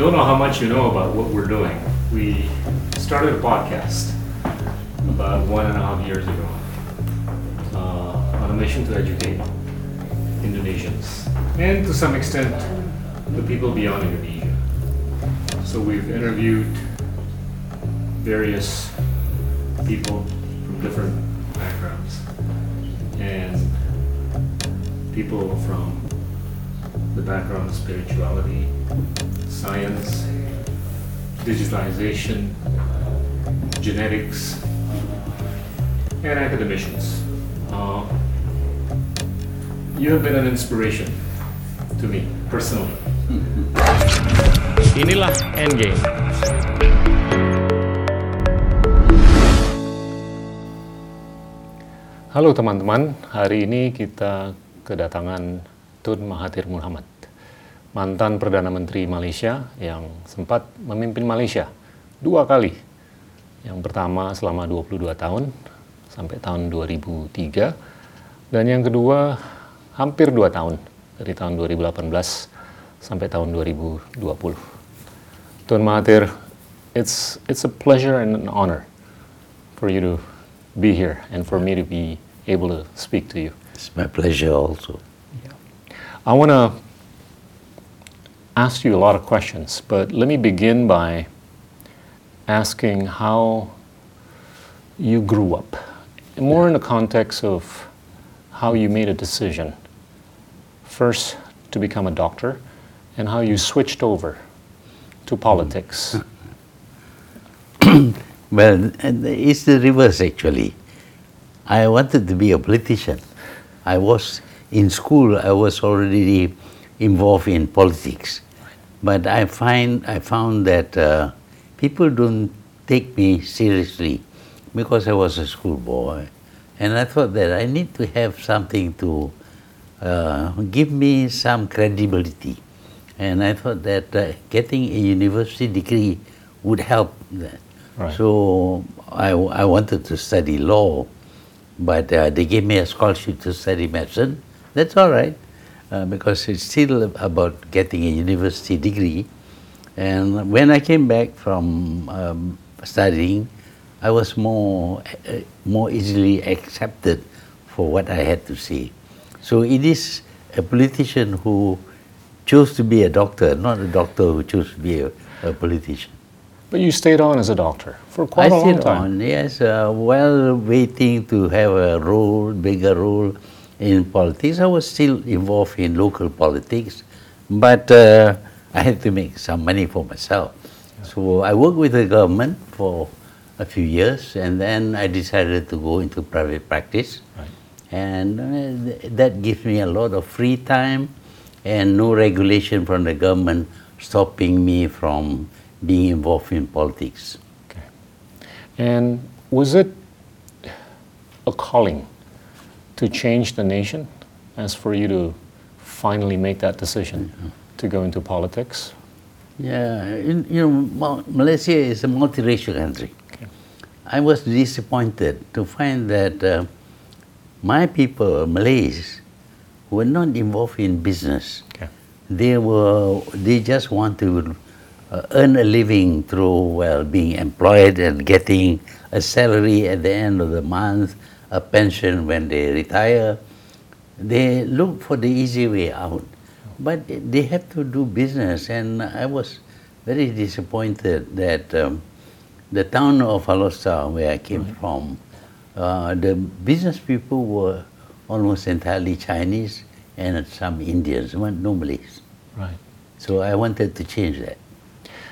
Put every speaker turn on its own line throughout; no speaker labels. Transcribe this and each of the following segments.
don't know how much you know about what we're doing. We started a podcast about one and a half years ago uh, on a mission to educate Indonesians and to some extent the people beyond Indonesia. So we've interviewed various people from different backgrounds and people from the background of spirituality, science, digitalization, genetics, and academicians. Uh, you have been an inspiration to me personally. Inilah Endgame. Halo teman-teman, hari ini kita kedatangan Tun Mahathir Muhammad, mantan Perdana Menteri Malaysia yang sempat memimpin Malaysia dua kali. Yang pertama selama 22 tahun sampai tahun 2003 dan yang kedua hampir dua tahun dari tahun 2018 sampai tahun 2020. Tun Mahathir, it's it's a pleasure and an honor for you to be here and for me to be able to speak to you.
It's my pleasure also.
I want to ask you a lot of questions, but let me begin by asking how you grew up, more in the context of how you made a decision first to become a doctor and how you switched over to politics.
well, it's the reverse actually. I wanted to be a politician. I was in school, I was already involved in politics. But I find I found that uh, people don't take me seriously because I was a schoolboy, and I thought that I need to have something to uh, give me some credibility, and I thought that uh, getting a university degree would help that.
Right.
So I, I wanted to study law, but uh, they gave me a scholarship to study medicine. That's all right, uh, because it's still about getting a university degree. And when I came back from um, studying, I was more, uh, more easily accepted for what I had to say. So it is a politician who chose to be a doctor, not a doctor who chose to be a, a politician.
But you stayed on as a doctor for quite
I
a long
stayed
time.
on, yes, uh, while waiting to have a role, bigger role in politics. I was still involved in local politics, but uh, I had to make some money for myself. So I worked with the government for a few years, and then I decided to go into private practice.
Right.
And uh, th- that gives me a lot of free time and no regulation from the government stopping me from being involved in politics.
Okay. And was it a calling to change the nation as for you to finally make that decision to go into politics?
Yeah, in, you know, Mal- Malaysia is a multiracial country.
Okay.
I was disappointed to find that uh, my people, Malays, were not involved in business.
Okay.
They were, they just want to uh, earn a living through, well, being employed and getting a salary at the end of the month, a pension when they retire. They look for the easy way out. But they have to do business, and I was very disappointed that um, the town of Alor Star, where I came from, uh, the business people were almost entirely Chinese and some Indians, not no Malays.
Right.
So I wanted to change that.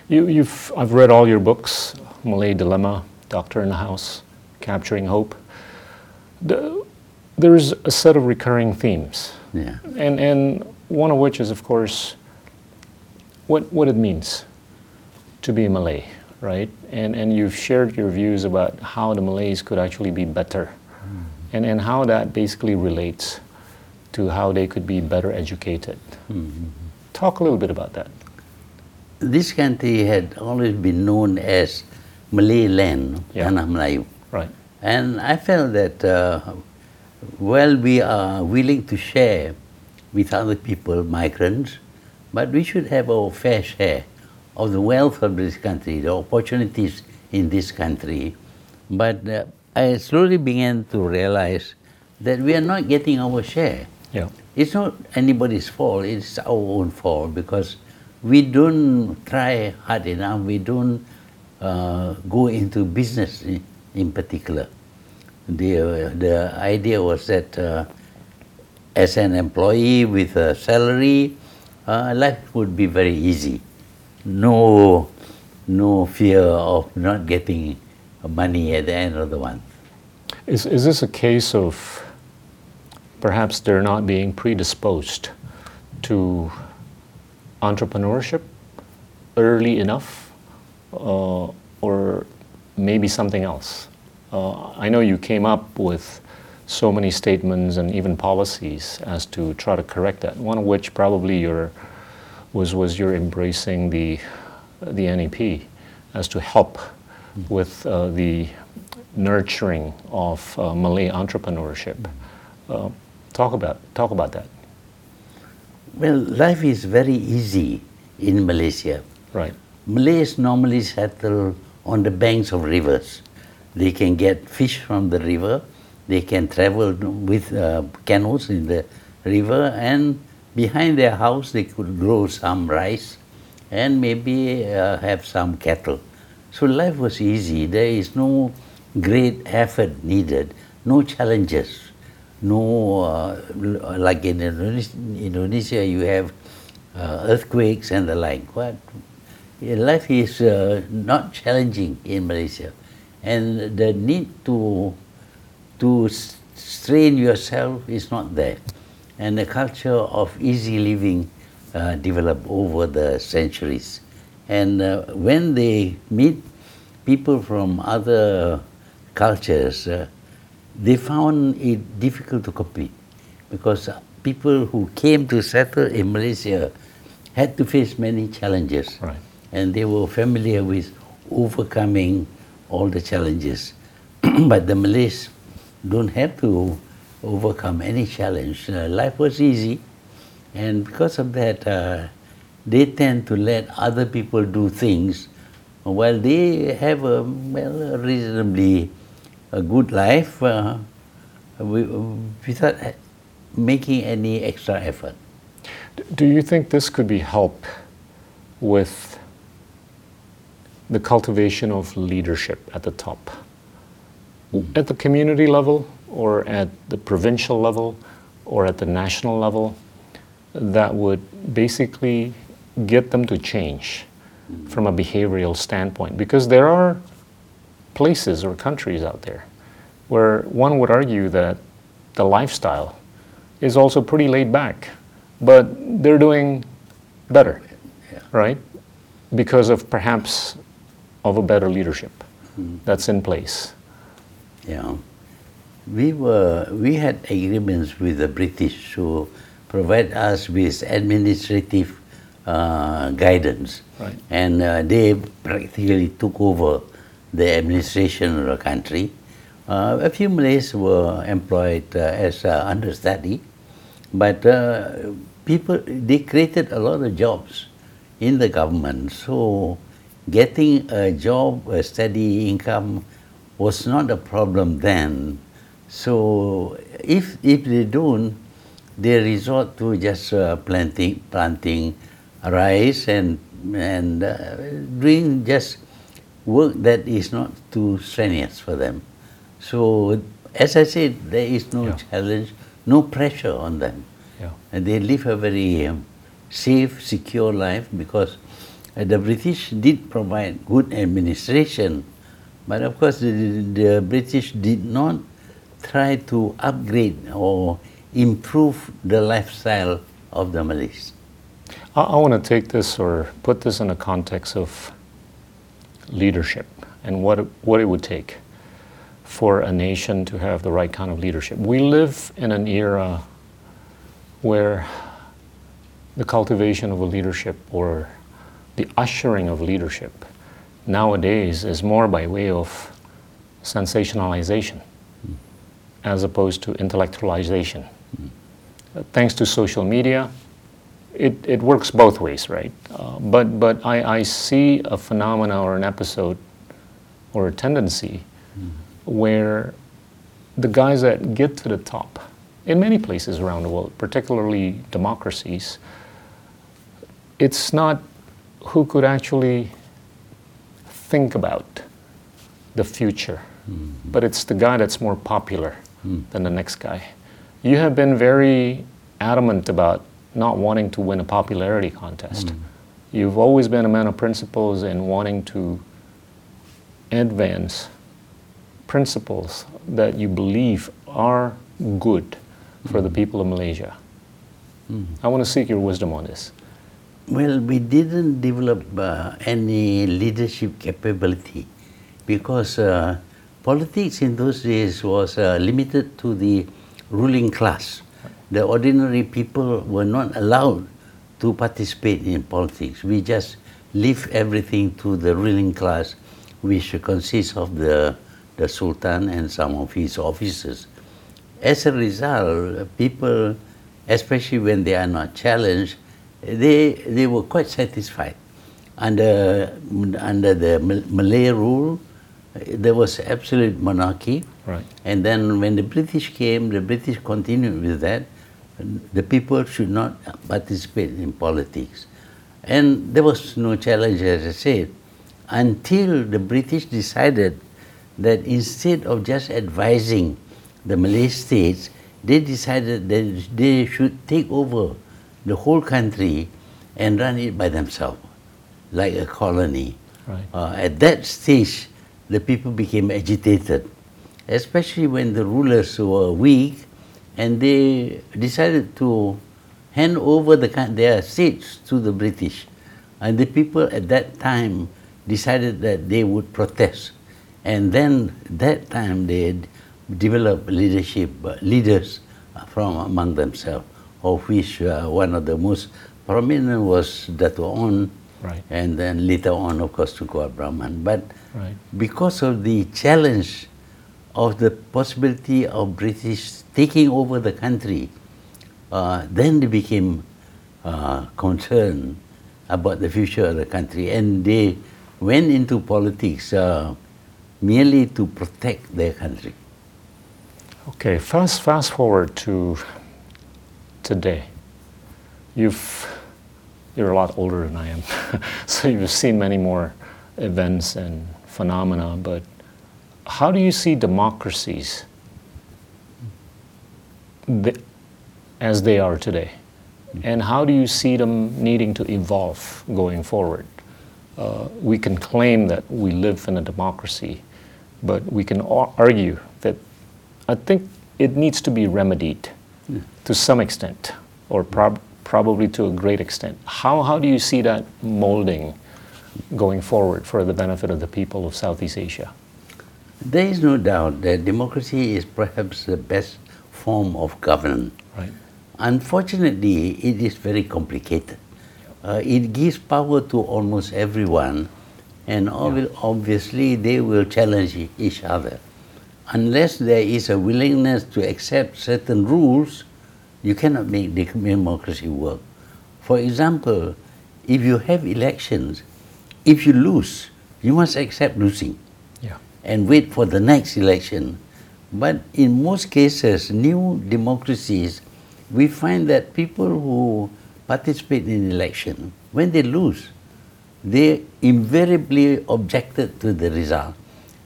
You, you've, I've read all your books Malay Dilemma, Doctor in the House, Capturing Hope. The, there's a set of recurring themes,
Yeah.
and, and one of which is, of course, what, what it means to be a Malay, right? And, and you've shared your views about how the Malays could actually be better, hmm. and, and how that basically relates to how they could be better educated. Hmm. Talk a little bit about that.
This country had always been known as Malay land,
Yeah.
Tanah Melayu.
Right.
And I felt that uh, while we are willing to share with other people, migrants, but we should have our fair share of the wealth of this country, the opportunities in this country. But uh, I slowly began to realize that we are not getting our share.
Yeah.
It's not anybody's fault, it's our own fault because we don't try hard enough, we don't uh, go into business in, particular. The, the idea was that uh, as an employee with a salary, uh, life would be very easy. No, no fear of not getting money at the end of the month.
Is, is this a case of perhaps they're not being predisposed to entrepreneurship early enough, uh, or maybe something else? Uh, I know you came up with so many statements and even policies as to try to correct that. One of which probably your was was your embracing the the NEP as to help with uh, the nurturing of uh, Malay entrepreneurship. Uh, talk about talk about that.
Well, life is very easy in Malaysia.
Right.
Malays normally settle on the banks of rivers. They can get fish from the river. They can travel with uh, canoes in the river, and behind their house they could grow some rice and maybe uh, have some cattle. So life was easy. There is no great effort needed, no challenges, no uh, like in Indonesia, you have uh, earthquakes and the like. But life is uh, not challenging in Malaysia, and the need to to strain yourself is not there, and the culture of easy living uh, developed over the centuries. And uh, when they meet people from other cultures, uh, they found it difficult to compete because people who came to settle in Malaysia had to face many challenges
Right.
and they were familiar with overcoming all the challenges. but the Malays don't have to overcome any challenge. Uh, life was easy, and because of that, uh, they tend to let other people do things while they have a, well, reasonably a good life uh, without making any extra effort.
Do you think this could be help with the cultivation of leadership at the top? At the community level, or at the provincial level, or at the national level, that would basically get them to change from a behavioral standpoint? Because there are places or countries out there where one would argue that the lifestyle is also pretty laid back, but they're doing better,
Yeah.
right? Because of perhaps of a better leadership that's in place.
Yeah. We were we had agreements with the British to provide us with administrative uh, guidance,
Right.
and uh, they practically took over the administration of the country. Uh, a few Malays were employed uh, as understudy, but uh, people they created a lot of jobs in the government. So getting a job, a steady income, was not a problem then. So if if they don't, they resort to just uh, planting planting rice and and uh, doing just work that is not too strenuous for them. So as I said, there is no
Yeah.
challenge, no pressure on them.
Yeah.
And they live a very um, safe, secure life because the British did provide good administration, but of course the, the British did not try to upgrade or improve the lifestyle of the Malays.
I, I want to take this or put this in a context of leadership and what it, what it would take for a nation to have the right kind of leadership. We live in an era where the cultivation of a leadership or the ushering of leadership nowadays is more by way of sensationalization as opposed to intellectualization. Uh, Thanks to social media, it, it works both ways, right? Uh, but but I, I see a phenomena or an episode or a tendency where the guys that get to the top in many places around the world, particularly democracies, it's not who could actually think about the future, mm-hmm. but it's the guy that's more popular mm. than the next guy. You have been very adamant about not wanting to win a popularity contest. Mm. You've always been a man of principles and wanting to advance principles that you believe are good for the mm. people of Malaysia. I want to seek your wisdom on this.
Well, we didn't develop uh, any leadership capability because uh, politics in those days was uh, limited to the ruling class. The ordinary people were not allowed to participate in politics. We just leave everything to the ruling class, which consists of the, the Sultan and some of his officers. As a result, people, especially when they are not challenged, they, they were quite satisfied. Under, under the Mal- Malay rule, there was absolute monarchy.
Right.
And then when the British came, the British continued with that. The people should not participate in politics. And there was no challenge, as I said, until the British decided that instead of just advising the Malay states, they decided that they should take over the whole country and run it by themselves, like a colony.
Right.
Uh, at that stage, the people became agitated, especially when the rulers were weak and they decided to hand over the, their states to the British. And the people at that time decided that they would protest. And then that time they had developed leadership, uh, leaders from among themselves, of which uh, one of the most prominent was Dato' Onn,
Right.
and then later on, of course, to Tunku Abdul Rahman. But
Right.
because of the challenge of the possibility of British taking over the country, uh, then they became uh, concerned about the future of the country, and they went into politics uh, merely to protect their country.
Okay, fast fast forward to today. You've you're a lot older than I am, so you've seen many more events and phenomena. But how do you see democracies as they are today, and how do you see them needing to evolve going forward? Uh, we can claim that we live in a democracy, but we can ar- argue that I think it needs to be remedied to some extent, or prob- probably to a great extent. How, how do you see that molding going forward for the benefit of the people of Southeast Asia?
There is no doubt that democracy is perhaps the best form of governance.
Right.
Unfortunately, it is very complicated. Uh, it gives power to almost everyone, and obvi- obviously they will challenge each other. Unless there is a willingness to accept certain rules, you cannot make democracy work. For example, if you have elections, if you lose, you must accept losing
Yeah.
and wait for the next election. But in most cases, new democracies, we find that people who participate in election, when they lose, they invariably objected to the result.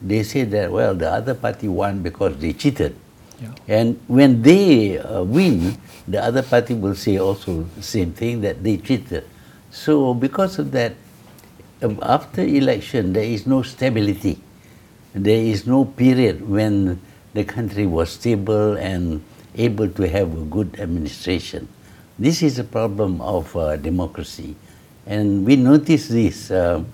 They say that, well, the other party won because they cheated.
Yeah.
And when they uh, win, the other party will say also same thing that they cheated. So because of that, um, after election, there is no stability. There is no period when the country was stable and able to have a good administration. This is a problem of uh, democracy. And we noticed this uh,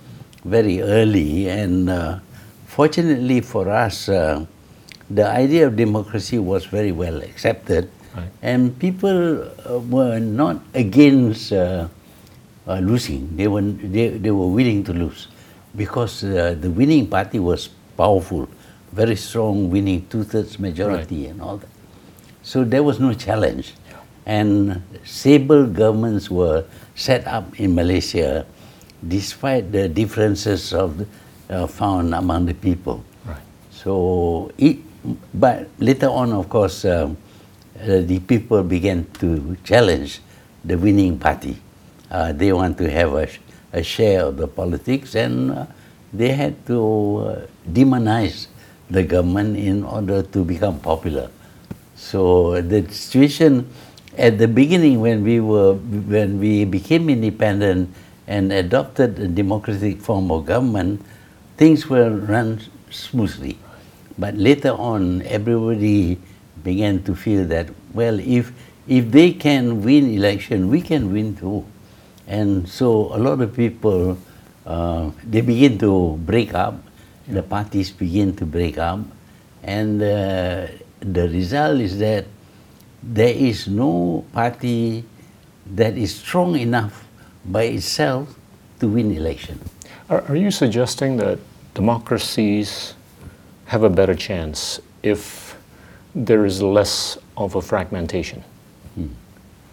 very early, and uh, fortunately for us, uh, the idea of democracy was very well accepted,
Right.
and people uh, were not against uh, uh, losing. They were, they, they were willing to lose because uh, the winning party was powerful, very strong, winning two thirds majority and all that. So there was no challenge. And stable governments were set up in Malaysia despite the differences of the, uh, found among the people.
Right.
So, it, but later on, of course, um, uh, the people began to challenge the winning party. Uh, they want to have a, a share of the politics, and uh, they had to uh, demonize the government in order to become popular. So the situation at the beginning, when we were when we became independent and adopted a democratic form of government, things were run smoothly. But later on, everybody began to feel that well, if if they can win election, we can win too. And so a lot of people uh, they begin to break up. The parties begin to break up, and uh, the result is that there is no party that is strong enough by itself to win election.
Are, are you suggesting that democracies have a better chance if there is less of a fragmentation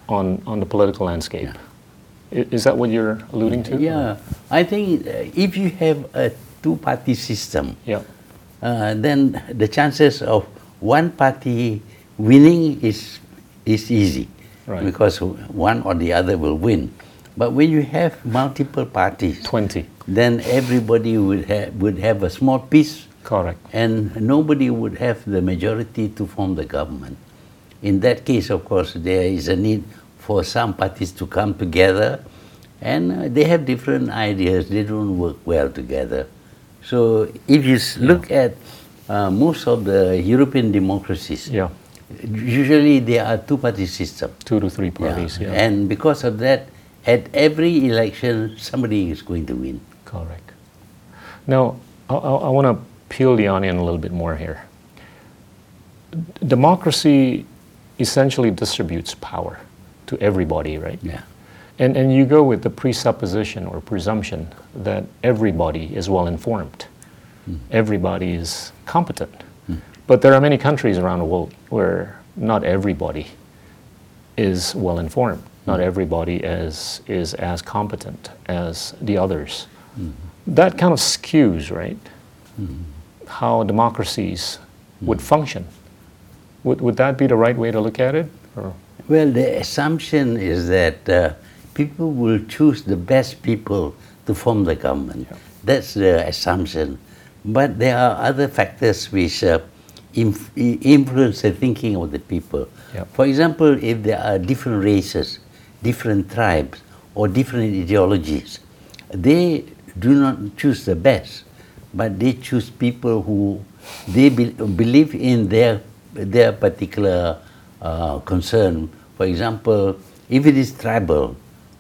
on, on the political landscape? I- Is that what you're alluding to?
Yeah, I think uh, if you have a two-party system,
Yeah.
uh, then the chances of one party winning is is easy
Right.
because one or the other will win. But when you have multiple parties,
20.
then everybody would have would have a small piece,
Correct.
and nobody would have the majority to form the government. In that case, of course, there is a need for some parties to come together, and uh, they have different ideas. They don't work well together. So if you look at uh, most of the European democracies,
Yeah.
usually there are two-party system.
Two to three parties. Yeah.
And because of that, at every election, somebody is going to win.
Correct. Now, I, I, I want to peel the onion a little bit more here. Democracy essentially distributes power to everybody, right?
Yeah.
And, and you go with the presupposition or presumption that everybody is well informed, hmm. everybody is competent. Hmm. But there are many countries around the world where not everybody is well informed, hmm. not everybody is, is as competent as the others. That kind of skews, right? How democracies would function. Would, would that be the right way to look at it? Or?
Well, the assumption is that uh, people will choose the best people to form the government. That's the assumption. But there are other factors which uh, inf- influence the thinking of the people.
Yep.
For example, if there are different races, different tribes, or different ideologies, they do not choose the best, but they choose people who they be- believe in their their particular uh, concern. For example, if it is tribal,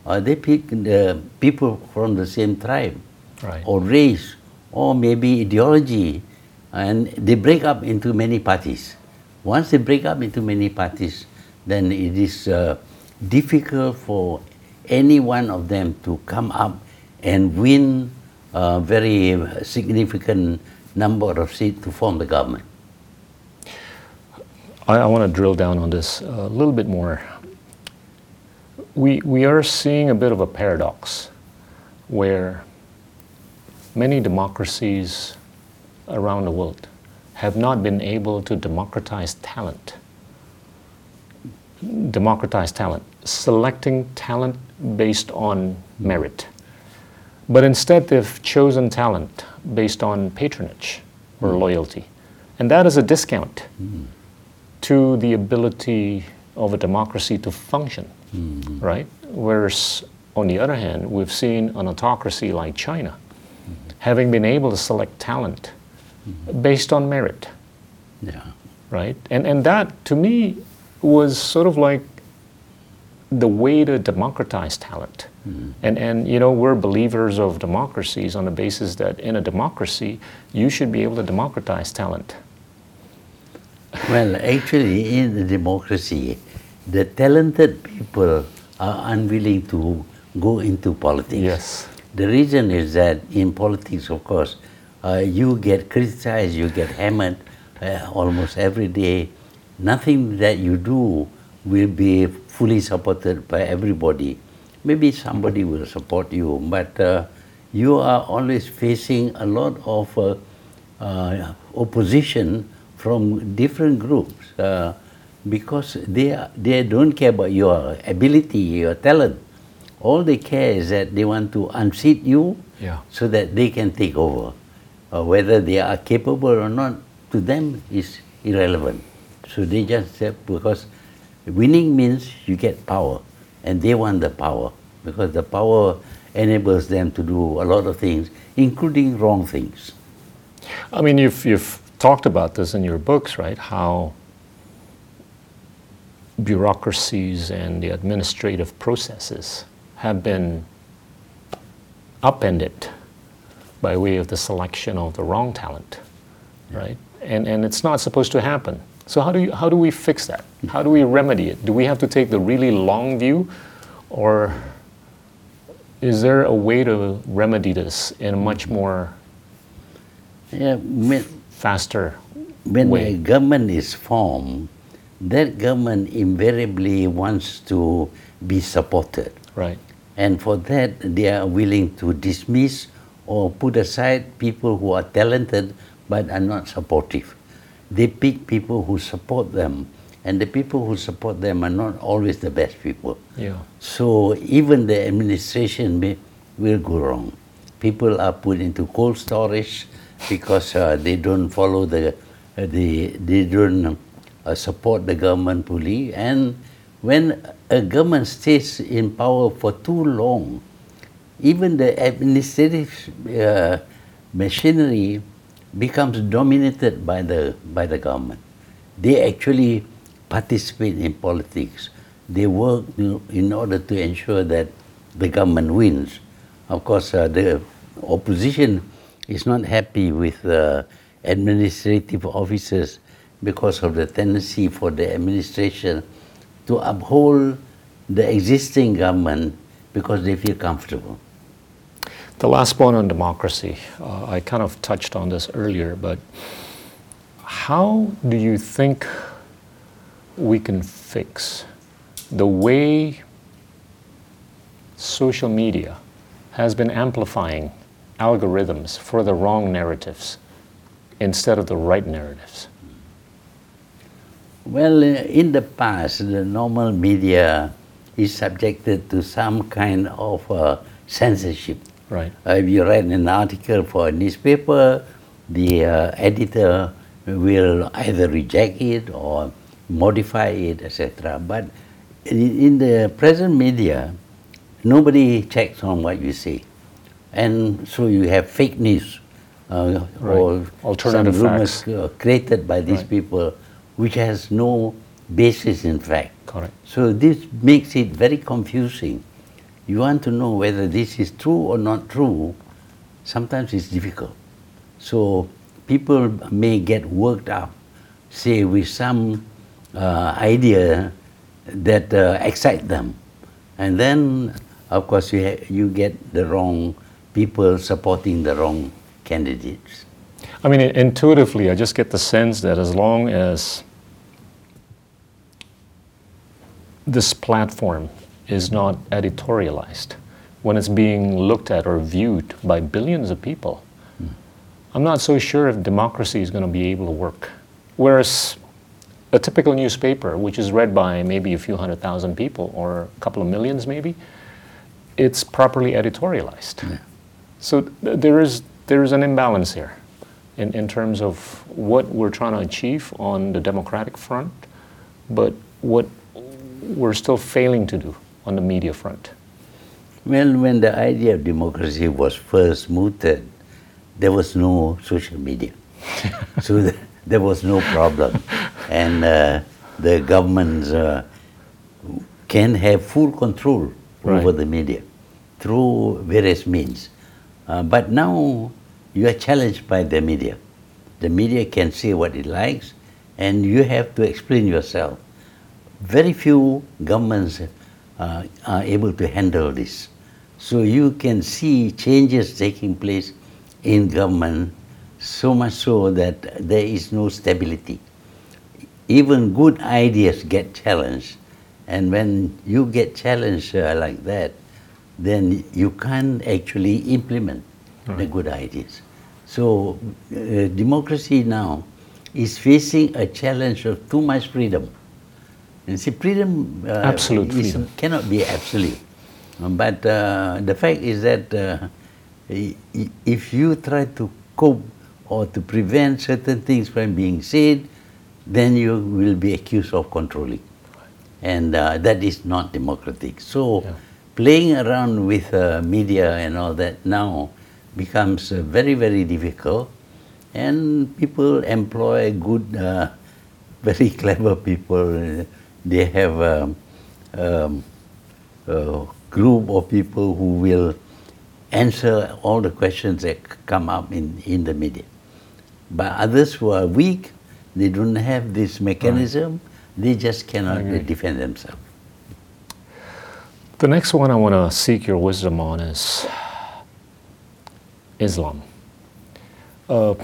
uh, they pick the people from the same tribe
Right.
or race or maybe ideology, and they break up into many parties. Once they break up into many parties, then it is uh, difficult for any one of them to come up and win a very significant number of seats to form the government.
I, I want to drill down on this a little bit more. We, we are seeing a bit of a paradox where many democracies around the world have not been able to democratize talent. Democratize talent, selecting talent based on merit. But instead, they've chosen talent based on patronage or hmm. loyalty. And that is a discount hmm. to the ability of a democracy to function, hmm. right? Whereas, on the other hand, we've seen an autocracy like China having been able to select talent based on merit,
Yeah.
right? And, and that, to me, was sort of like the way to democratize talent. And, and, you know, we're believers of democracies on the basis that in a democracy, you should be able to democratize talent.
Well, actually, in the democracy, the talented people are unwilling to go into politics.
Yes.
The reason is that in politics, of course, uh, you get criticized, you get hammered uh, almost every day. Nothing that you do will be fully supported by everybody. Maybe somebody will support you, but uh, you are always facing a lot of uh, uh, opposition from different groups uh, because they, they don't care about your ability, your talent. All they care is that they want to unseat you
Yeah.
so that they can take over. Uh, whether they are capable or not, to them is irrelevant. So they just say, because winning means you get power, and they want the power, because the power enables them to do a lot of things, including wrong things.
I mean, you've, you've talked about this in your books, right? How bureaucracies and the administrative processes have been upended by way of the selection of the wrong talent, right? And, and it's not supposed to happen. So how do, you, how do we fix that? How do we remedy it? Do we have to take the really long view, or is there a way to remedy this in a much more
Yeah, when,
faster
when
way?
a government is formed, that government invariably wants to be supported.
Right.
And for that, they are willing to dismiss or put aside people who are talented but are not supportive. They pick people who support them, and the people who support them are not always the best people.
Yeah.
So even the administration may, will go wrong. People are put into cold storage because uh, they don't follow the, uh, the they don't uh, support the government fully. And when a government stays in power for too long, even the administrative uh, machinery becomes dominated by the by the government. They actually participate in politics. They work in order to ensure that the government wins. Of course, uh, the opposition is not happy with uh, administrative officers because of the tendency for the administration to uphold the existing government because they feel comfortable.
The last point on democracy, uh, I kind of touched on this earlier, but how do you think we can fix the way social media has been amplifying algorithms for the wrong narratives instead of the right narratives?
Well, uh, in the past, the normal media is subjected to some kind of uh, censorship.
Right.
Uh, if you write an article for a newspaper, the uh, editor will either reject it or modify it, etc. But in, in the present media, nobody checks on what you say. And so you have fake news uh, or
Alternative
rumors created by these
Right.
people which has no basis in fact.
Correct.
So this makes it very confusing. You want to know whether this is true or not true, sometimes it's difficult. So people may get worked up, say with some uh, idea that uh, excite them. And then, of course, you, you get the wrong people supporting the wrong candidates.
I mean, intuitively, I just get the sense that as long as this platform is not editorialized, when it's being looked at or viewed by billions of people, I'm not so sure if democracy is going to be able to work. Whereas a typical newspaper, which is read by maybe a few hundred thousand people or a couple of millions maybe, it's properly editorialized. So th- there is there is an imbalance here in, in terms of what we're trying to achieve on the democratic front, but what we're still failing to do on the media front.
Well, when the idea of democracy was first mooted, there was no social media. so th- there was no problem. And uh, the governments uh, can have full control over the media through various means. Uh, but now you are challenged by the media. The media can say what it likes, and you have to explain yourself. Very few governments uh, are able to handle this. So you can see changes taking place in government, so much so that there is no stability. Even good ideas get challenged And when you get challenged uh, like that, then you can't actually implement the good ideas. So uh, democracy now is facing a challenge of too much freedom. And see, freedom uh,
Absolute
is-
freedom.
cannot be absolute. Um, But uh, the fact is that uh, if you try to cope or to prevent certain things from being said, then you will be accused of controlling. And uh, that is not democratic. So
Yeah.
playing around with uh, media and all that now becomes uh, very, very difficult. And people employ good, uh, very clever people. They have um, um, a group of people who will answer all the questions that come up in, in the media. But others who are weak, they don't have this mechanism, they just cannot defend themselves.
The next one I want to seek your wisdom on is Islam. Uh,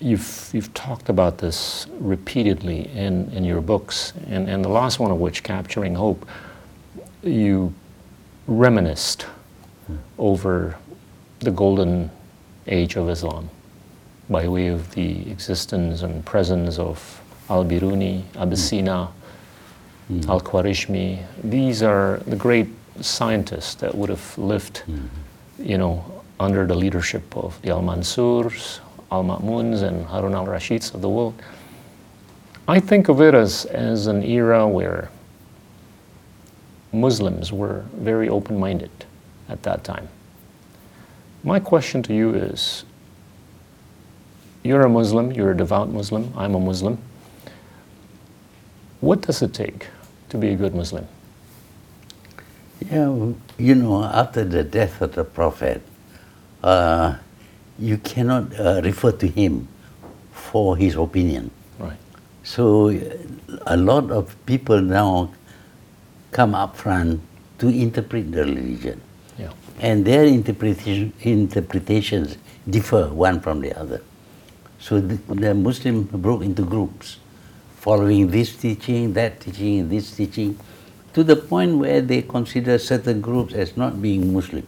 you've, you've talked about this repeatedly in, in your books, and, and the last one of which, Capturing Hope, you reminisced hmm. over the golden age of Islam by way of the existence and presence of Al Biruni, hmm. Ibn Sina, hmm. Al Khwarizmi. These are the great scientists that would have lived, you know, under the leadership of the Al Mansurs, Al Ma'muns, and Harun al Rashids of the world. I think of it as, as an era where Muslims were very open minded at that time. My question to you is you're a Muslim, you're a devout Muslim, I'm a Muslim. What does it take to be a good Muslim?
Yeah, you know, after the death of the Prophet, uh, you cannot uh, refer to him for his opinion.
Right.
So uh, a lot of people now come up front to interpret the religion.
Yeah.
And their interpretation, interpretations differ one from the other. So the, the Muslim broke into groups, following this teaching, that teaching, this teaching, to the point where they consider certain groups as not being Muslim,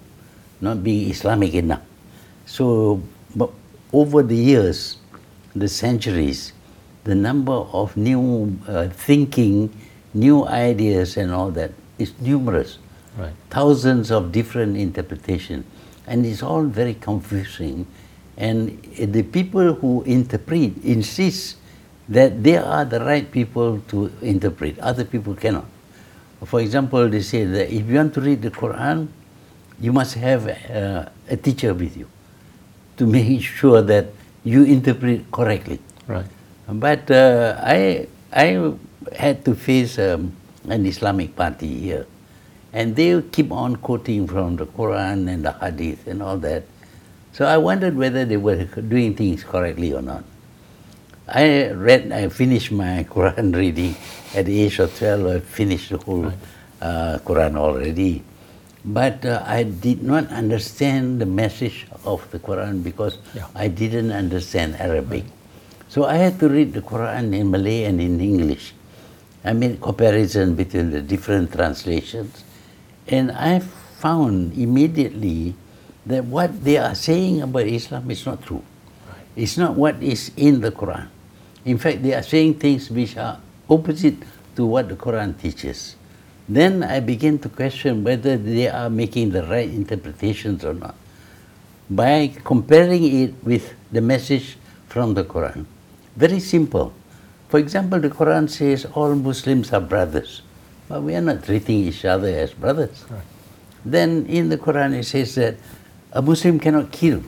not being Islamic enough. So but over the years, the centuries, the number of new uh, thinking, new ideas and all that is numerous
Right.
thousands of different interpretations, and it's all very confusing. And the people who interpret insist that they are the right people to interpret. Other people cannot. For example, they say that if you want to read the Quran, you must have uh, a teacher with you to make sure that you interpret correctly.
Right.
But uh, I, I had to face um, an Islamic party here. And they keep on quoting from the Quran and the Hadith and all that. So I wondered whether they were doing things correctly or not. I read, I finished my Quran reading at the age of 12. I finished the whole uh, Quran already. But uh, I did not understand the message of the Quran because
Yeah.
I didn't understand Arabic. So I had to read the Quran in Malay and in English. I made comparison between the different translations. And I found immediately that what they are saying about Islam is not true. It's not what is in the Quran. In fact, they are saying things which are opposite to what the Quran teaches. Then I begin to question whether they are making the right interpretations or not by comparing it with the message from the Quran. Very simple. For example, the Quran says all Muslims are brothers, but we are not treating each other as brothers. Then in the Quran it says that a Muslim cannot kill.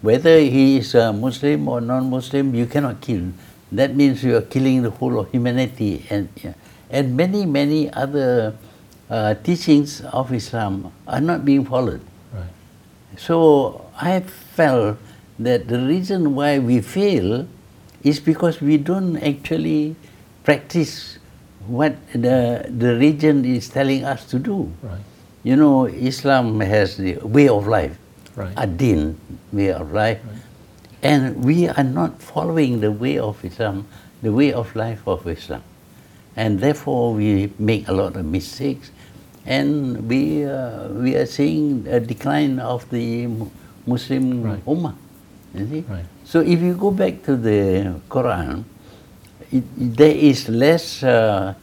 Whether he is a Muslim or non-Muslim, you cannot kill. That means you are killing the whole of humanity and, and many, many other uh, teachings of Islam are not being followed.
Right.
So I felt that the reason why we fail is because we don't actually practice what the, the religion is telling us to do.
Right.
You know, Islam has the way of life,
Right.
ad-din, way of life, and we are not following the way of Islam, the way of life of Islam. And therefore we make a lot of mistakes, and we uh, we are seeing a decline of the Muslim
Right.
Ummah. You see?
Right.
So if you go back to the Quran, it, there is less uh,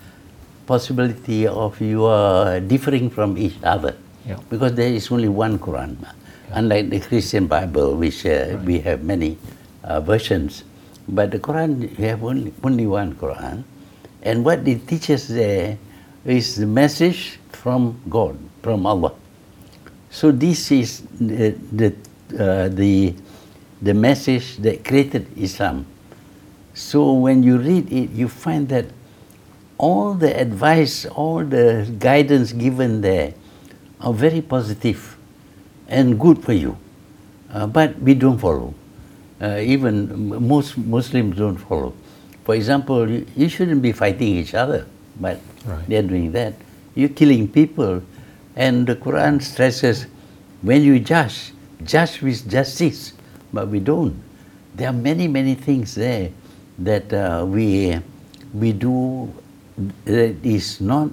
possibility of you are differing from each other
Yeah.
because there is only one Quran. Unlike the Christian Bible, which uh, we have many uh, versions, but the Quran you have only, only one Quran, and what it teaches there is the message from God, from Allah. So this is the the, uh, the the message that created Islam. So when you read it, you find that all the advice, all the guidance given there are very positive and good for you. Uh, but we don't follow. Uh, even most Muslims don't follow. For example, you, you shouldn't be fighting each other, but
Right.
they're doing that. You're killing people. And the Quran stresses when you judge, judge with justice. But we don't. There are many, many things there that uh, we, we do that is not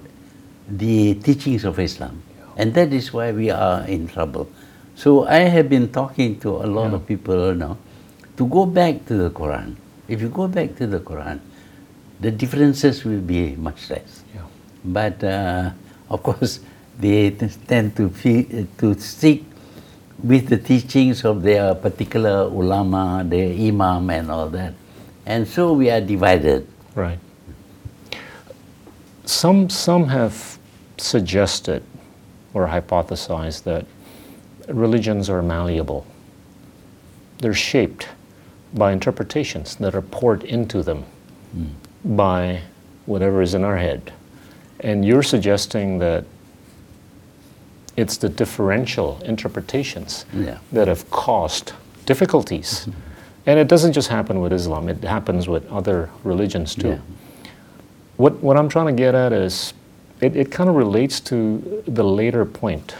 the teachings of Islam. And that is why we are in trouble. So I have been talking to a lot of people now to go back to the Quran. If you go back to the Quran, the differences will be much less.
Yeah.
But uh, of course, they tend to feel, to stick with the teachings of their particular ulama, their imam, and all that. And so we are divided.
Right. Some some have suggested or hypothesized that religions are malleable. They're shaped by interpretations that are poured into them by whatever is in our head. And you're suggesting that it's the differential interpretations
Yeah.
that have caused difficulties. Mm-hmm. And it doesn't just happen with Islam, it happens with other religions too.
Yeah.
What, what I'm trying to get at is it, it kind of relates to the later point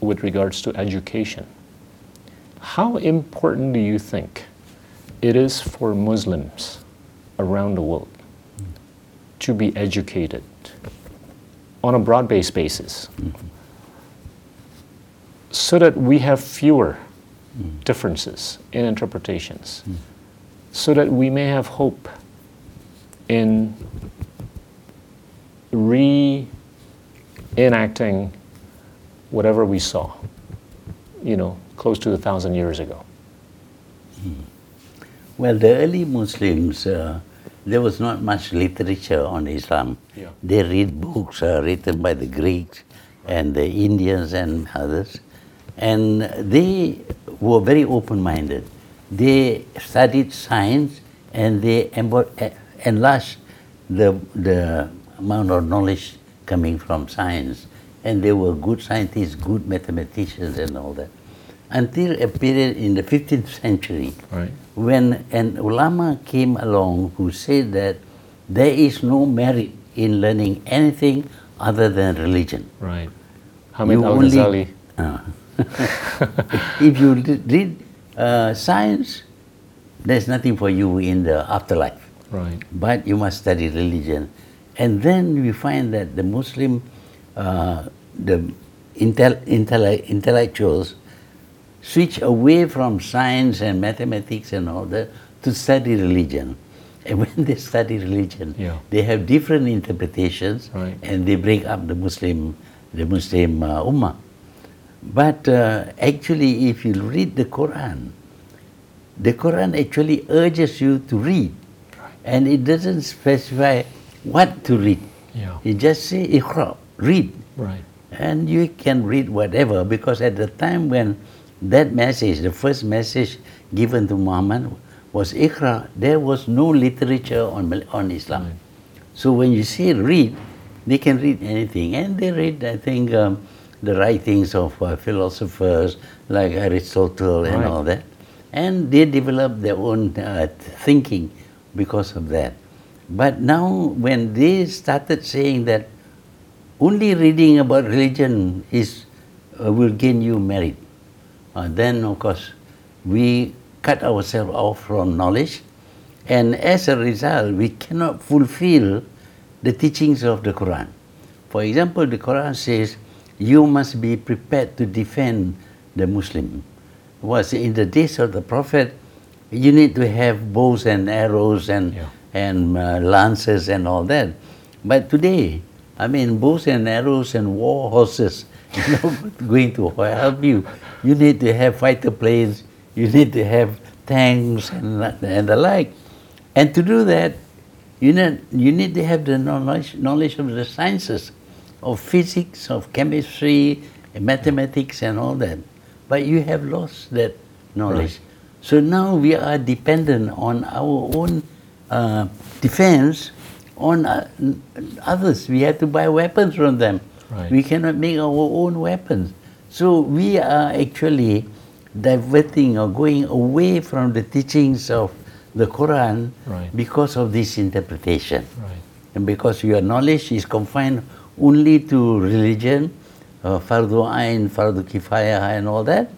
with regards to education. How important do you think it is for Muslims around the world to be educated on a broad based basis so that we have fewer differences in interpretations, so that we may have hope in reenacting whatever we saw, you know, close to a thousand years ago.
Well, the early Muslims, uh, there was not much literature on Islam.
Yeah.
They read books uh, written by the Greeks and the Indians and others, and they were very open-minded. They studied science and they enlarged the, the amount of knowledge coming from science. And they were good scientists, good mathematicians and all that. Until a period in the 15th century,
Right.
when an ulama came along who said that there is no merit in learning anything other than religion.
Right. Hamid
You
Al
only-
Ghazali.
Uh, if you re- read uh, science, there's nothing for you in the afterlife.
Right.
But you must study religion. And then we find that the Muslim, uh, the intel, intell- intellectuals switch away from science and mathematics and all that to study religion. And when they study religion,
Yeah.
they have different interpretations
Right.
and they break up the Muslim, the Muslim uh, Ummah. But uh, actually, if you read the Quran, the Quran actually urges you to read, and it doesn't specify what to read.
Yeah.
It just say Iqra, read,
Right.
and you can read whatever because at the time when that message, the first message given to Muhammad was Iqra, there was no literature on on Islam.
Right.
So when you say read, they can read anything, and they read, I think, um, the writings of uh, philosophers like Aristotle and
Right.
all that, and they develop their own uh, thinking because of that. But now, when they started saying that only reading about religion is uh, will gain you merit, uh, then of course we cut ourselves off from knowledge, and as a result, we cannot fulfill the teachings of the Quran. For example, the Quran says you must be prepared to defend the Muslim. Was in the days of the Prophet, you need to have bows and arrows and
Yeah.
and uh, lances and all that. But today, I mean, bows and arrows and war horses not going to help you. You need to have fighter planes. You need to have tanks and, and the like. And to do that, you need, you need to have the knowledge, knowledge of the sciences, of physics, of chemistry, mathematics, and all that. But you have lost that knowledge. So now we are dependent on our own uh, defense on uh, others. We have to buy weapons from them.
Right.
We cannot make our own weapons. So we are actually diverting or going away from the teachings of the Quran
Right.
because of this interpretation.
Right.
And because your knowledge is confined only to religion, uh, fardu ain, fardu kifayah and all that,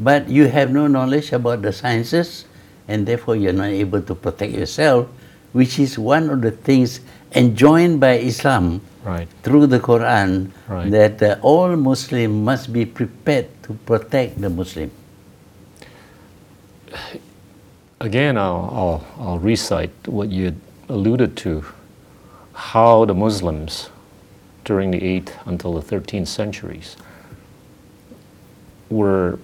but you have no knowledge about the sciences and therefore you're not able to protect yourself, which is one of the things enjoined by Islam
Right.
through the Quran
Right.
that uh, all Muslim must be prepared to protect the Muslim.
Again, I'll, I'll, I'll recite what you alluded to how the Muslims during the 8th until the 13th centuries were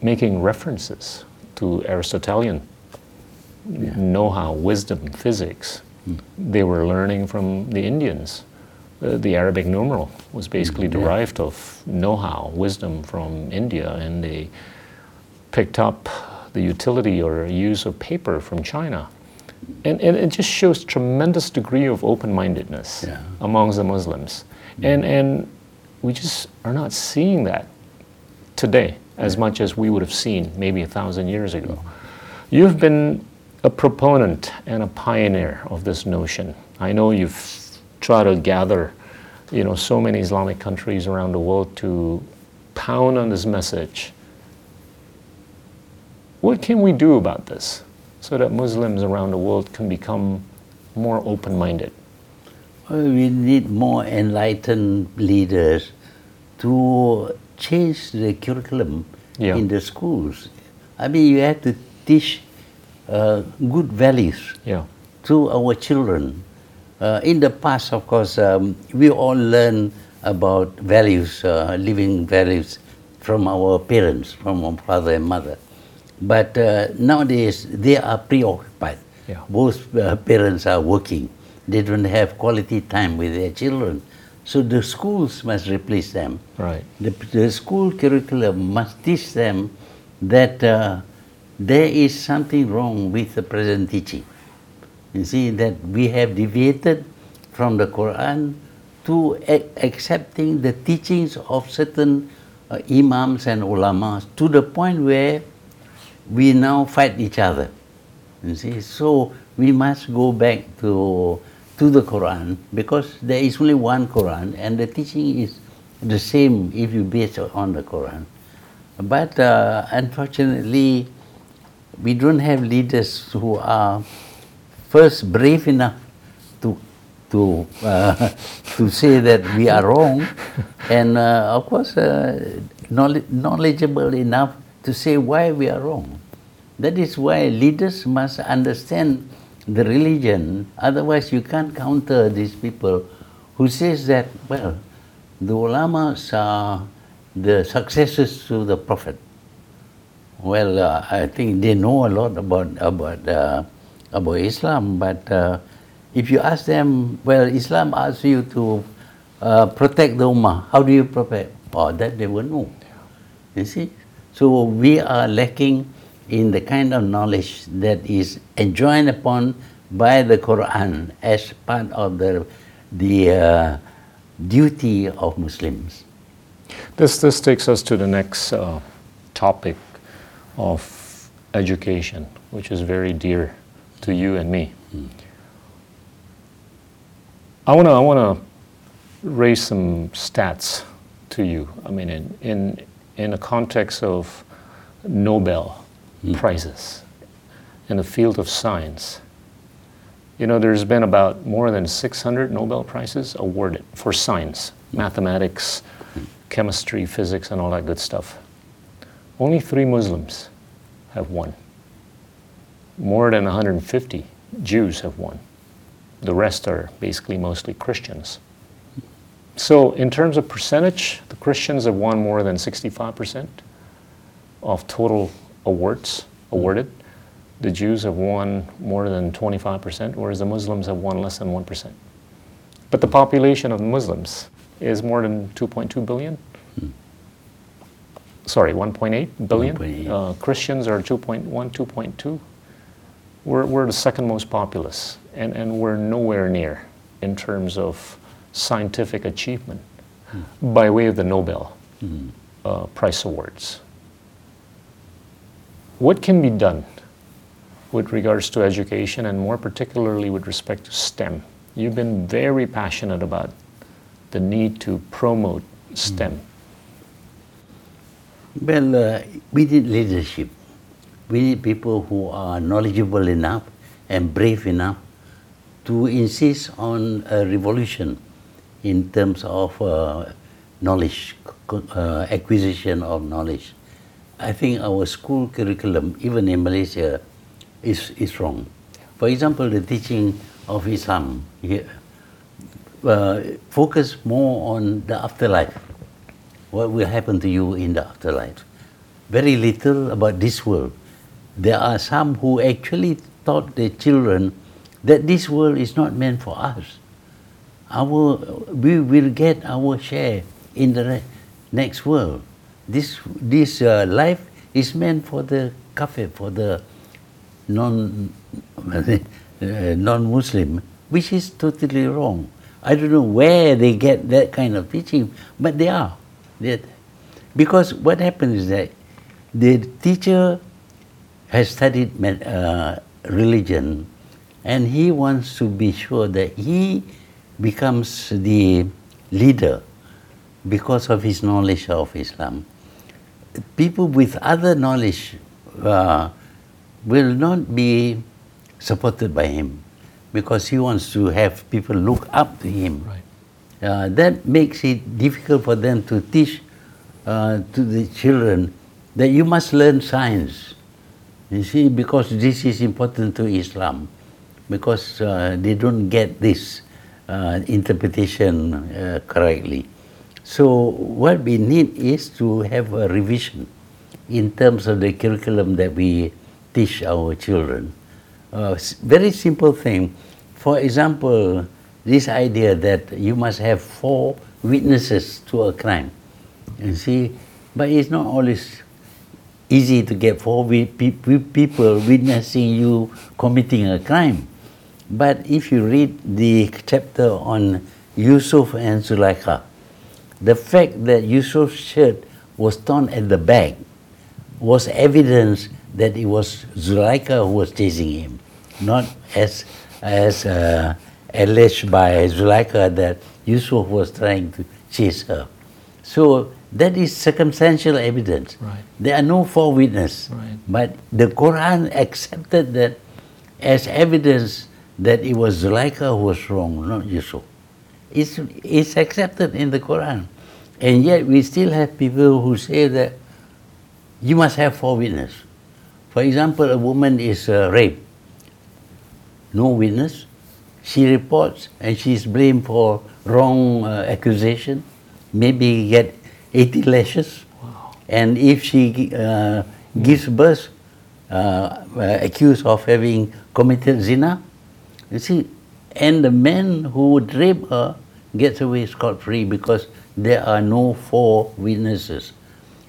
making references to Aristotelian know how, wisdom, physics. They were learning from the Indians. Uh, the Arabic numeral was basically derived of know how, wisdom from India, and they picked up the utility or use of paper from China. And, and it just shows tremendous degree of open-mindedness
Yeah.
amongst the Muslims. And, and we just are not seeing that today as much as we would have seen maybe a thousand years ago. You've been a proponent and a pioneer of this notion. I know you've tried to gather, you know, so many Islamic countries around the world to pound on this message. What can we do about this so that Muslims around the world can become more open-minded?
Well, we need more enlightened leaders to change the curriculum
Yeah.
in the schools. I mean, you have to teach uh, good values
Yeah,
to our children. Uh, in the past, of course, um, we all learn about values, uh, living values from our parents, from our father and mother. But uh, nowadays, they are preoccupied.
Yeah.
Both uh, parents are working. They don't have quality time with their children. So the schools must replace them.
right.
The, the school curriculum must teach them that uh, there is something wrong with the present teaching. You see, that we have deviated from the Quran to accepting the teachings of certain uh, imams and ulamas to the point where we now fight each other. You see, so we must go back to to the Quran because there is only one Quran and the teaching is the same if you base on the Quran. But uh, unfortunately, we don't have leaders who are first brave enough to to uh, to say that we are wrong, and uh, of course uh, knowledge, knowledgeable enough to say why we are wrong. That is why leaders must understand the religion. Otherwise, you can't counter these people who says that well, the ulamas are the successors to the prophet. Well, uh, I think they know a lot about about uh, about Islam, but uh, if you ask them, well, Islam asks you to uh, protect the ummah. How do you protect? Oh, that they will know. You see, so we are lacking in the kind of knowledge that is enjoined upon by the Quran as part of the the uh, duty of Muslims.
This, this takes us to the next uh, topic of education, which is very dear to you and me. I want to I wanna raise some stats to you. I mean, in, in, in a context of Nobel hmm. Prizes in the field of science, You know, there's been about more than 600 Nobel Prizes awarded for science, hmm. mathematics, hmm. chemistry, physics, and all that good stuff. Only three Muslims have won. More than 150 Jews have won. The rest are basically mostly Christians. So, in terms of percentage, the Christians have won more than 65% of total awards awarded. The Jews have won more than 25%, whereas the Muslims have won less than 1%. But the population of Muslims is more than 2.2 billion. Sorry, 1.8 billion.
1.8.
Uh, Christians are 2.1, 2.2. We're, we're the second most populous, and, and we're nowhere near in terms of scientific achievement by way of the Nobel uh, Prize Awards. What can be done with regards to education and more particularly with respect to STEM? You've been very passionate about the need to promote STEM.
Well, uh, we need leadership. We need people who are knowledgeable enough and brave enough to insist on a revolution in terms of uh, knowledge, uh, acquisition of knowledge. I think our school curriculum, even in Malaysia, is, is wrong. For example, the teaching of Islam here, uh, focus more on the afterlife what will happen to you in the afterlife. Very little about this world. There are some who actually taught their children that this world is not meant for us. Our, we will get our share in the next world. This, this uh, life is meant for the kafir, for the non, uh, non-Muslim, which is totally wrong. I don't know where they get that kind of teaching, but they are. That because what happens is that the teacher has studied uh, religion, and he wants to be sure that he becomes the leader because of his knowledge of Islam. People with other knowledge uh, will not be supported by him because he wants to have people look up to him.
Right.
Uh, that makes it difficult for them to teach uh, to the children that you must learn science. You see, because this is important to Islam, because uh, they don't get this uh, interpretation uh, correctly. So, what we need is to have a revision in terms of the curriculum that we teach our children. Uh, very simple thing. For example, this idea that you must have four witnesses to a crime. You see, but it's not always easy to get four people witnessing you committing a crime. But if you read the chapter on Yusuf and Zulaikha, the fact that Yusuf's shirt was torn at the back was evidence that it was Zulaikha who was chasing him, not as as uh, alleged by Zulaikha that Yusuf was trying to chase her. So that is circumstantial evidence.
Right.
There are no four witnesses,
Right.
but the Quran accepted that as evidence that it was Zulaikha who was wrong, not Yusuf. It's, it's accepted in the Quran. And yet we still have people who say that you must have four witnesses. For example, a woman is uh, raped. No witness. She reports and she is blamed for wrong uh, accusation. Maybe get 80 lashes. And if she uh, gives birth, uh, uh, accused of having committed zina, you see, and the man who would rape her gets away scot free because there are no four witnesses.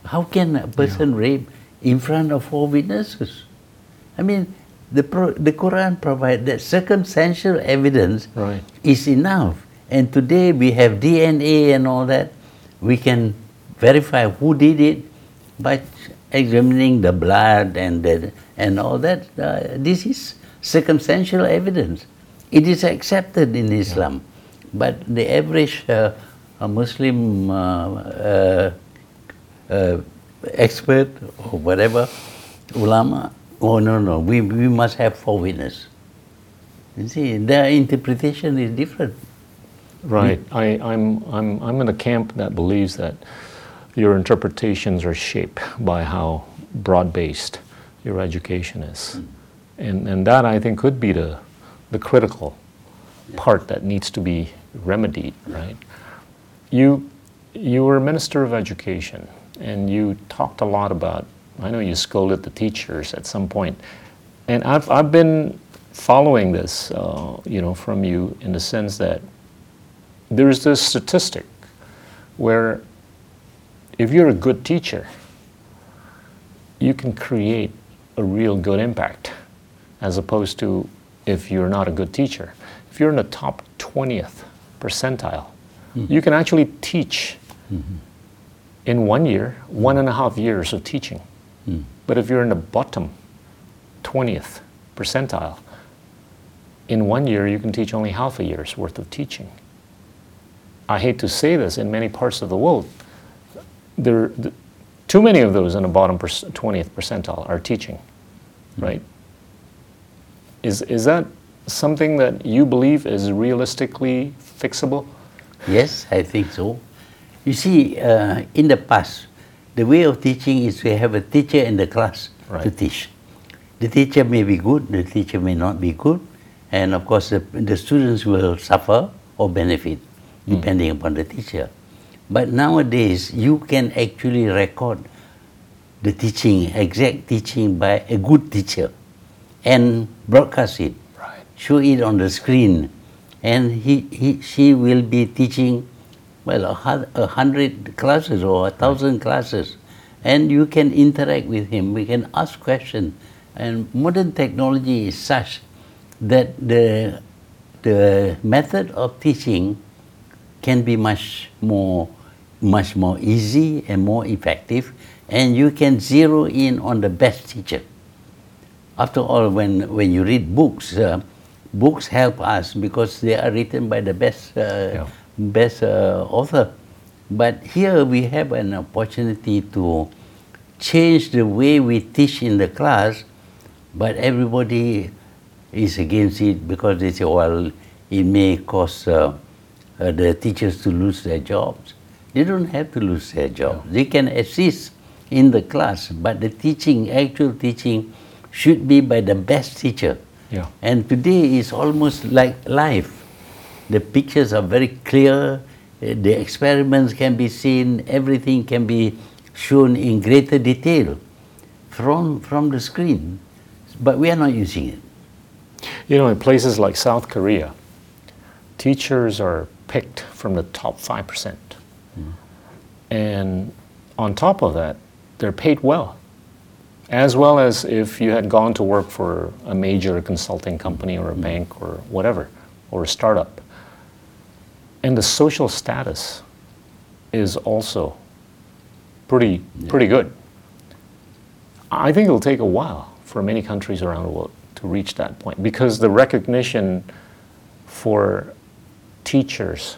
How can a person rape in front of four witnesses? I mean, the, pro, the Quran provides that circumstantial evidence
Right.
is enough. And today we have DNA and all that. We can verify who did it by examining the blood and the, and all that. Uh, this is circumstantial evidence. It is accepted in Islam, but the average uh, Muslim uh, uh, uh, expert or whatever ulama, oh no no, we, we must have four witnesses. You see, their interpretation is different.
Right. I, I'm, I'm, I'm in the camp that believes that your interpretations are shaped by how broad based your education is. And, and that, I think, could be the, the critical part that needs to be remedied, right? You, you were a minister of education and you talked a lot about, I know you scolded the teachers at some point. And I've, I've been following this, uh, you know, from you in the sense that there's this statistic where if you're a good teacher, you can create a real good impact as opposed to if you're not a good teacher. If you're in the top 20th percentile, mm-hmm. you can actually teach mm-hmm. in one year, one and a half years of teaching. Mm. But if you're in the bottom 20th percentile, in one year you can teach only half a year's worth of teaching. I hate to say this, in many parts of the world, there, the, too many of those in the bottom 20th percentile are teaching, mm-hmm. right? Is, is that something that you believe is realistically fixable?
Yes, I think so. You see, uh, in the past, the way of teaching is to have a teacher in the class right. to teach. The teacher may be good, the teacher may not be good, and of course, the, the students will suffer or benefit mm. depending upon the teacher. But nowadays, you can actually record the teaching, exact teaching by a good teacher and broadcast it,
right.
show it on the screen. And he, he, she will be teaching, well, a hundred classes or a thousand right. classes. And you can interact with him, we can ask questions. And modern technology is such that the, the method of teaching can be much more, much more easy and more effective, and you can zero in on the best teacher. After all, when, when you read books, uh, books help us because they are written by the best, uh, yeah. best uh, author. But here we have an opportunity to change the way we teach in the class, but everybody is against it because they say, well, it may cause uh, uh, the teachers to lose their jobs. They don't have to lose their jobs. They can assist in the class, but the teaching, actual teaching, should be by the best teacher.
Yeah.
And today is almost like life. The pictures are very clear, uh, the experiments can be seen, everything can be shown in greater detail from, from the screen. But we are not using it.
You know, in places like South Korea, teachers are picked from the top 5%. Mm. And on top of that, they're paid well. As well as if you had gone to work for a major consulting company or a mm. bank or whatever, or a startup. And the social status is also pretty, yeah. pretty good. I think it'll take a while for many countries around the world to reach that point because the recognition for teachers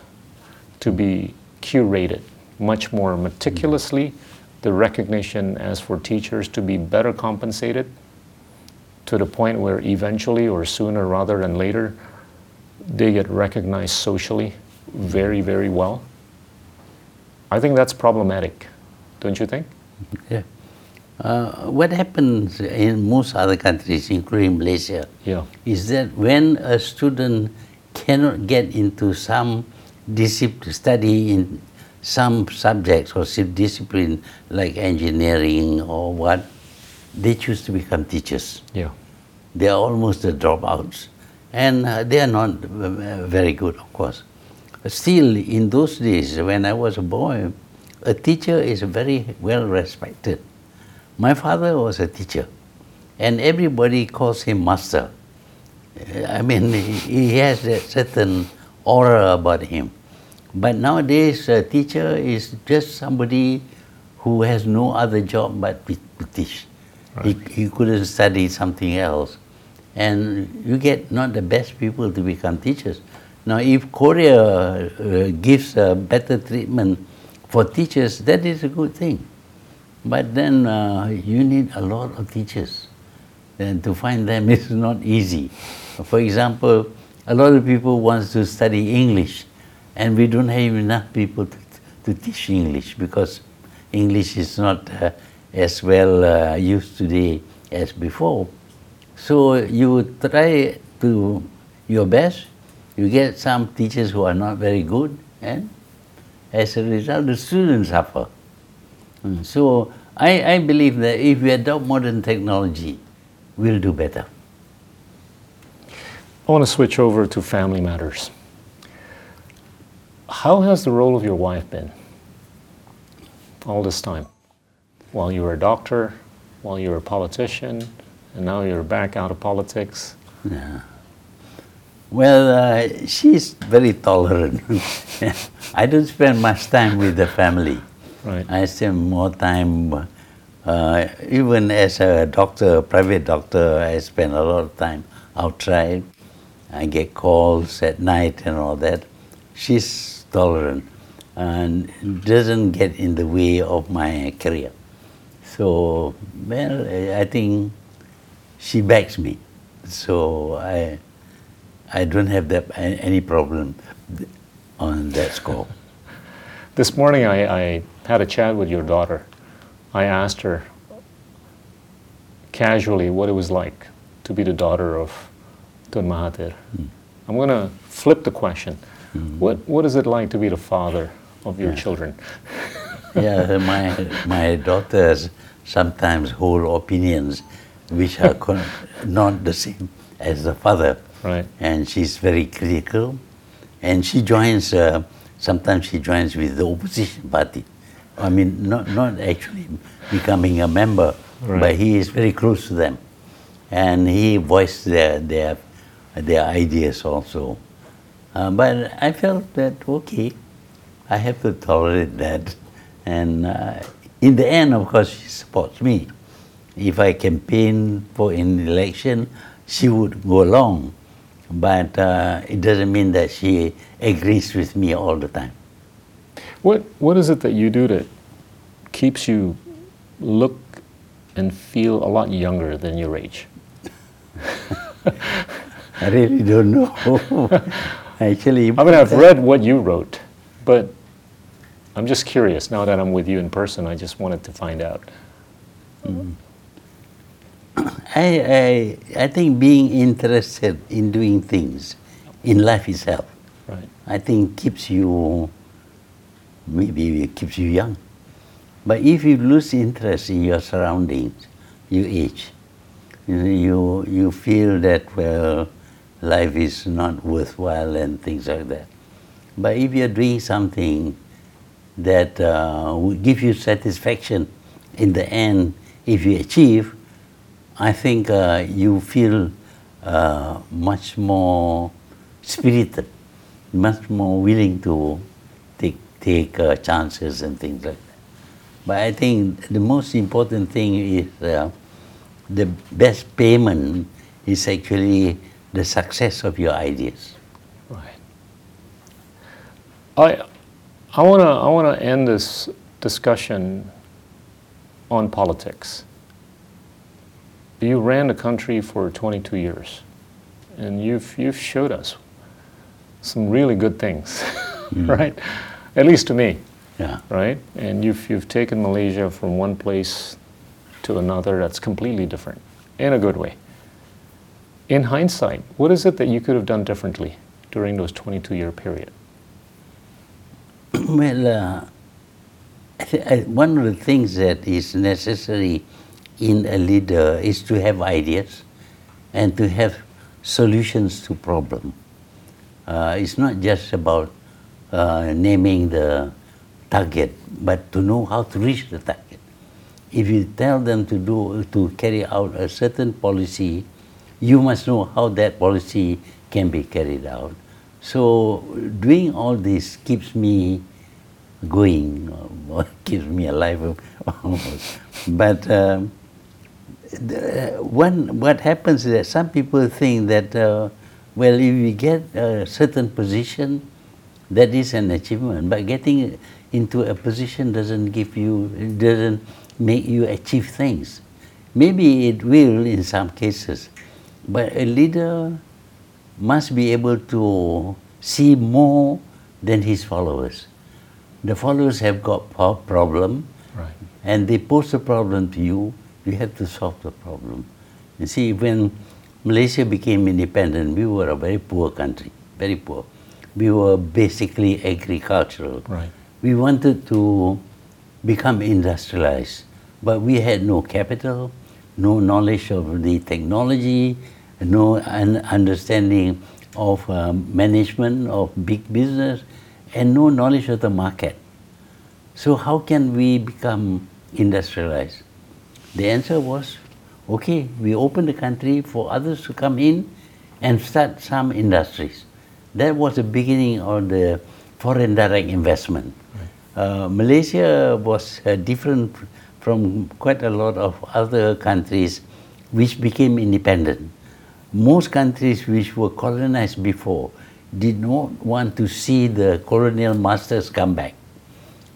to be curated much more meticulously, the recognition as for teachers to be better compensated to the point where eventually or sooner rather than later they get recognized socially very, very well. I think that's problematic, don't you think?
Yeah. Uh, what happens in most other countries, including Malaysia,
yeah.
is that when a student cannot get into some discipline, study in some subjects or discipline like engineering or what, they choose to become teachers.
Yeah.
They are almost the dropouts. And uh, they are not uh, very good, of course. Still, in those days, when I was a boy, a teacher is very well respected. My father was a teacher, and everybody calls him master. I mean, he has a certain aura about him. But nowadays, a teacher is just somebody who has no other job but to teach. Right. He, he couldn't study something else. And you get not the best people to become teachers. Now, if Korea uh, gives a better treatment for teachers, that is a good thing. But then uh, you need a lot of teachers. And to find them is not easy. For example, a lot of people want to study English, and we don't have enough people to, to teach English because English is not uh, as well uh, used today as before. So you try to your best. You get some teachers who are not very good, and as a result, the students suffer. Mm, So I, I believe that if we adopt modern technology, we'll do better.
I want to switch over to family matters. How has the role of your wife been all this time? While you were a doctor, while you were a politician, and now you're back out of politics. Yeah.
Well, uh, she's very tolerant. I don't spend much time with the family.
Right.
I spend more time, uh, even as a doctor, a private doctor, I spend a lot of time outside. I get calls at night and all that. She's tolerant and doesn't get in the way of my career. So, well, I think she backs me. So I, I don't have that any problem on that score.
This morning I, I had a chat with your daughter. I asked her casually what it was like to be the daughter of Tun Mahathir. I'm going to flip the question. What, what is it like to be the father of your children?
yeah, my my daughters sometimes hold opinions which are con- not the same as the father,
Right.
and she's very critical, and she joins. Uh, sometimes she joins with the opposition party. I mean, not not actually becoming a member,
Right.
but he is very close to them, and he voiced their their their ideas also. Uh, but I felt that okay, I have to tolerate that. And uh, in the end, of course, she supports me. If I campaign for an election, she would go along. But uh, it doesn't mean that she agrees with me all the time.
What, what is it that you do that keeps you look and feel a lot younger than your age?
I really don't know. Actually,
I mean, I've read what you wrote, but I'm just curious. Now that I'm with you in person, I just wanted to find out. Mm-hmm.
I, I, I think being interested in doing things in life itself,
Right.
I think keeps you, maybe it keeps you young. But if you lose interest in your surroundings, you age. You, you, you feel that, well, life is not worthwhile and things like that. But if you're doing something that uh, will give you satisfaction in the end, if you achieve, I think uh, you feel uh, much more spirited, much more willing to take, take uh, chances and things like that. But I think the most important thing is uh, the best payment is actually the success of your ideas.
Right. I, I want to I wanna end this discussion on politics. You ran the country for 22 years, and you've, you've showed us some really good things, mm. right? At least to me,
Yeah.
right? And you've, you've taken Malaysia from one place to another that's completely different, in a good way. In hindsight, what is it that you could have done differently during those 22 year period?
well, uh, I thi- I- one of the things that is necessary in a leader is to have ideas and to have solutions to problems. Uh, it's not just about uh, naming the target, but to know how to reach the target. If you tell them to do to carry out a certain policy, you must know how that policy can be carried out. So doing all this keeps me going, or keeps me alive almost. But um, the, one, what happens is that some people think that, uh, well, if you get a certain position, that is an achievement. But getting into a position doesn't give you, doesn't make you achieve things. Maybe it will in some cases, but a leader must be able to see more than his followers. The followers have got po- problem,
Right.
and they pose a problem to you. You have to solve the problem. You see, when Malaysia became independent, we were a very poor country, very poor. We were basically agricultural.
Right.
We wanted to become industrialized, but we had no capital, no knowledge of the technology, no un- understanding of um, management of big business, and no knowledge of the market. So how can we become industrialized? The answer was, okay, we open the country for others to come in and start some industries. That was the beginning of the foreign direct investment. Uh, Malaysia was uh, different from quite a lot of other countries which became independent. Most countries which were colonized before did not want to see the colonial masters come back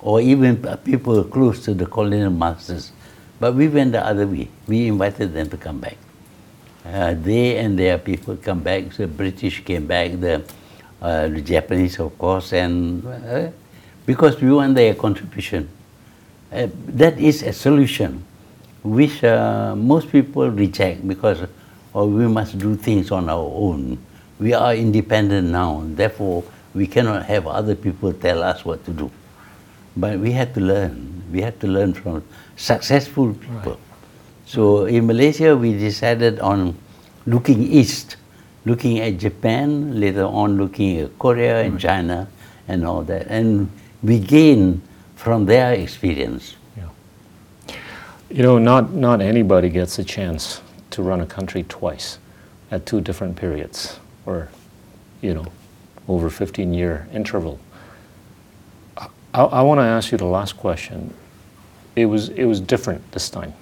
or even people close to the colonial masters. But we went the other way. We invited them to come back. Uh, they and their people come back. The British came back, the, uh, the Japanese, of course, and uh, because we want their contribution. Uh, that is a solution which uh, most people reject because oh, we must do things on our own. We are independent now, therefore we cannot have other people tell us what to do. But we have to learn. We have to learn from successful people. So in Malaysia, we decided on looking east, looking at Japan, later on looking at Korea and China and all that. And we gain from their experience.
Yeah. You know, not, not anybody gets a chance to run a country twice at two different periods or, you know, over 15 year interval. I, I want to ask you the last question. It was, it was different this time.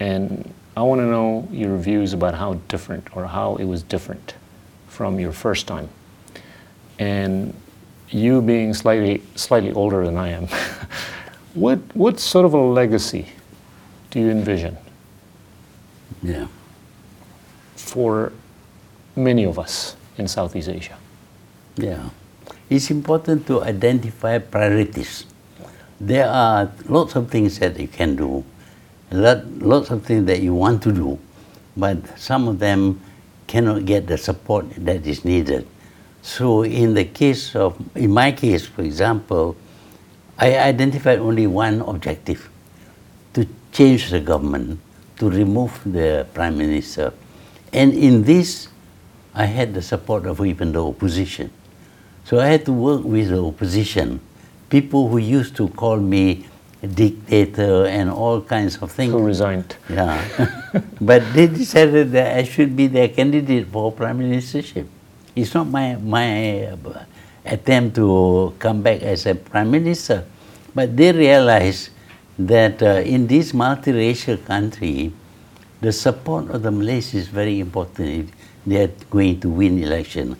And I want to know your views about how different or how it was different from your first time. And you being slightly, slightly older than I am, what, what sort of a legacy do you envision
Yeah.
for many of us in Southeast Asia?
Yeah. It's important to identify priorities. There are lots of things that you can do, lot, lots of things that you want to do, but some of them cannot get the support that is needed. So in the case of, in my case, for example, I identified only one objective, to change the government, to remove the prime minister. And in this, I had the support of even the opposition. So I had to work with the opposition, people who used to call me a dictator and all kinds of things.
Who resigned?
Yeah. but they decided that I should be their candidate for prime ministership. It's not my, my uh, attempt to come back as a prime minister. But they realized that uh, in this multiracial country, the support of the Malays is very important if they are going to win election.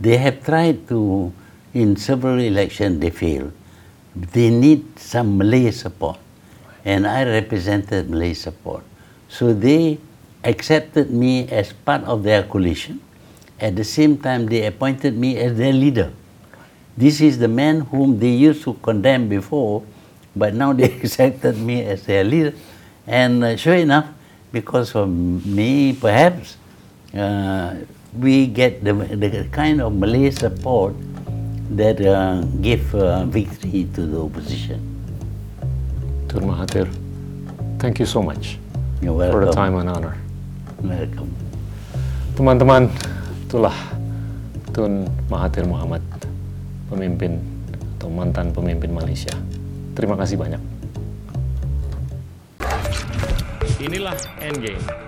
They have tried to, in several elections, they failed. They need some Malay support, and I represented Malay support. So they accepted me as part of their coalition. At the same time, they appointed me as their leader. This is the man whom they used to condemn before, but now they accepted me as their leader. And uh, sure enough, because of me, perhaps, uh, we get the, the kind of Malay support that uh, give uh, victory to the opposition.
Tun Mahathir, thank you so much for the time and honor.
Welcome.
Teman-teman, itulah Tun Mahathir Mohamad, pemimpin atau mantan pemimpin Malaysia. Terima kasih banyak.
Inilah Endgame.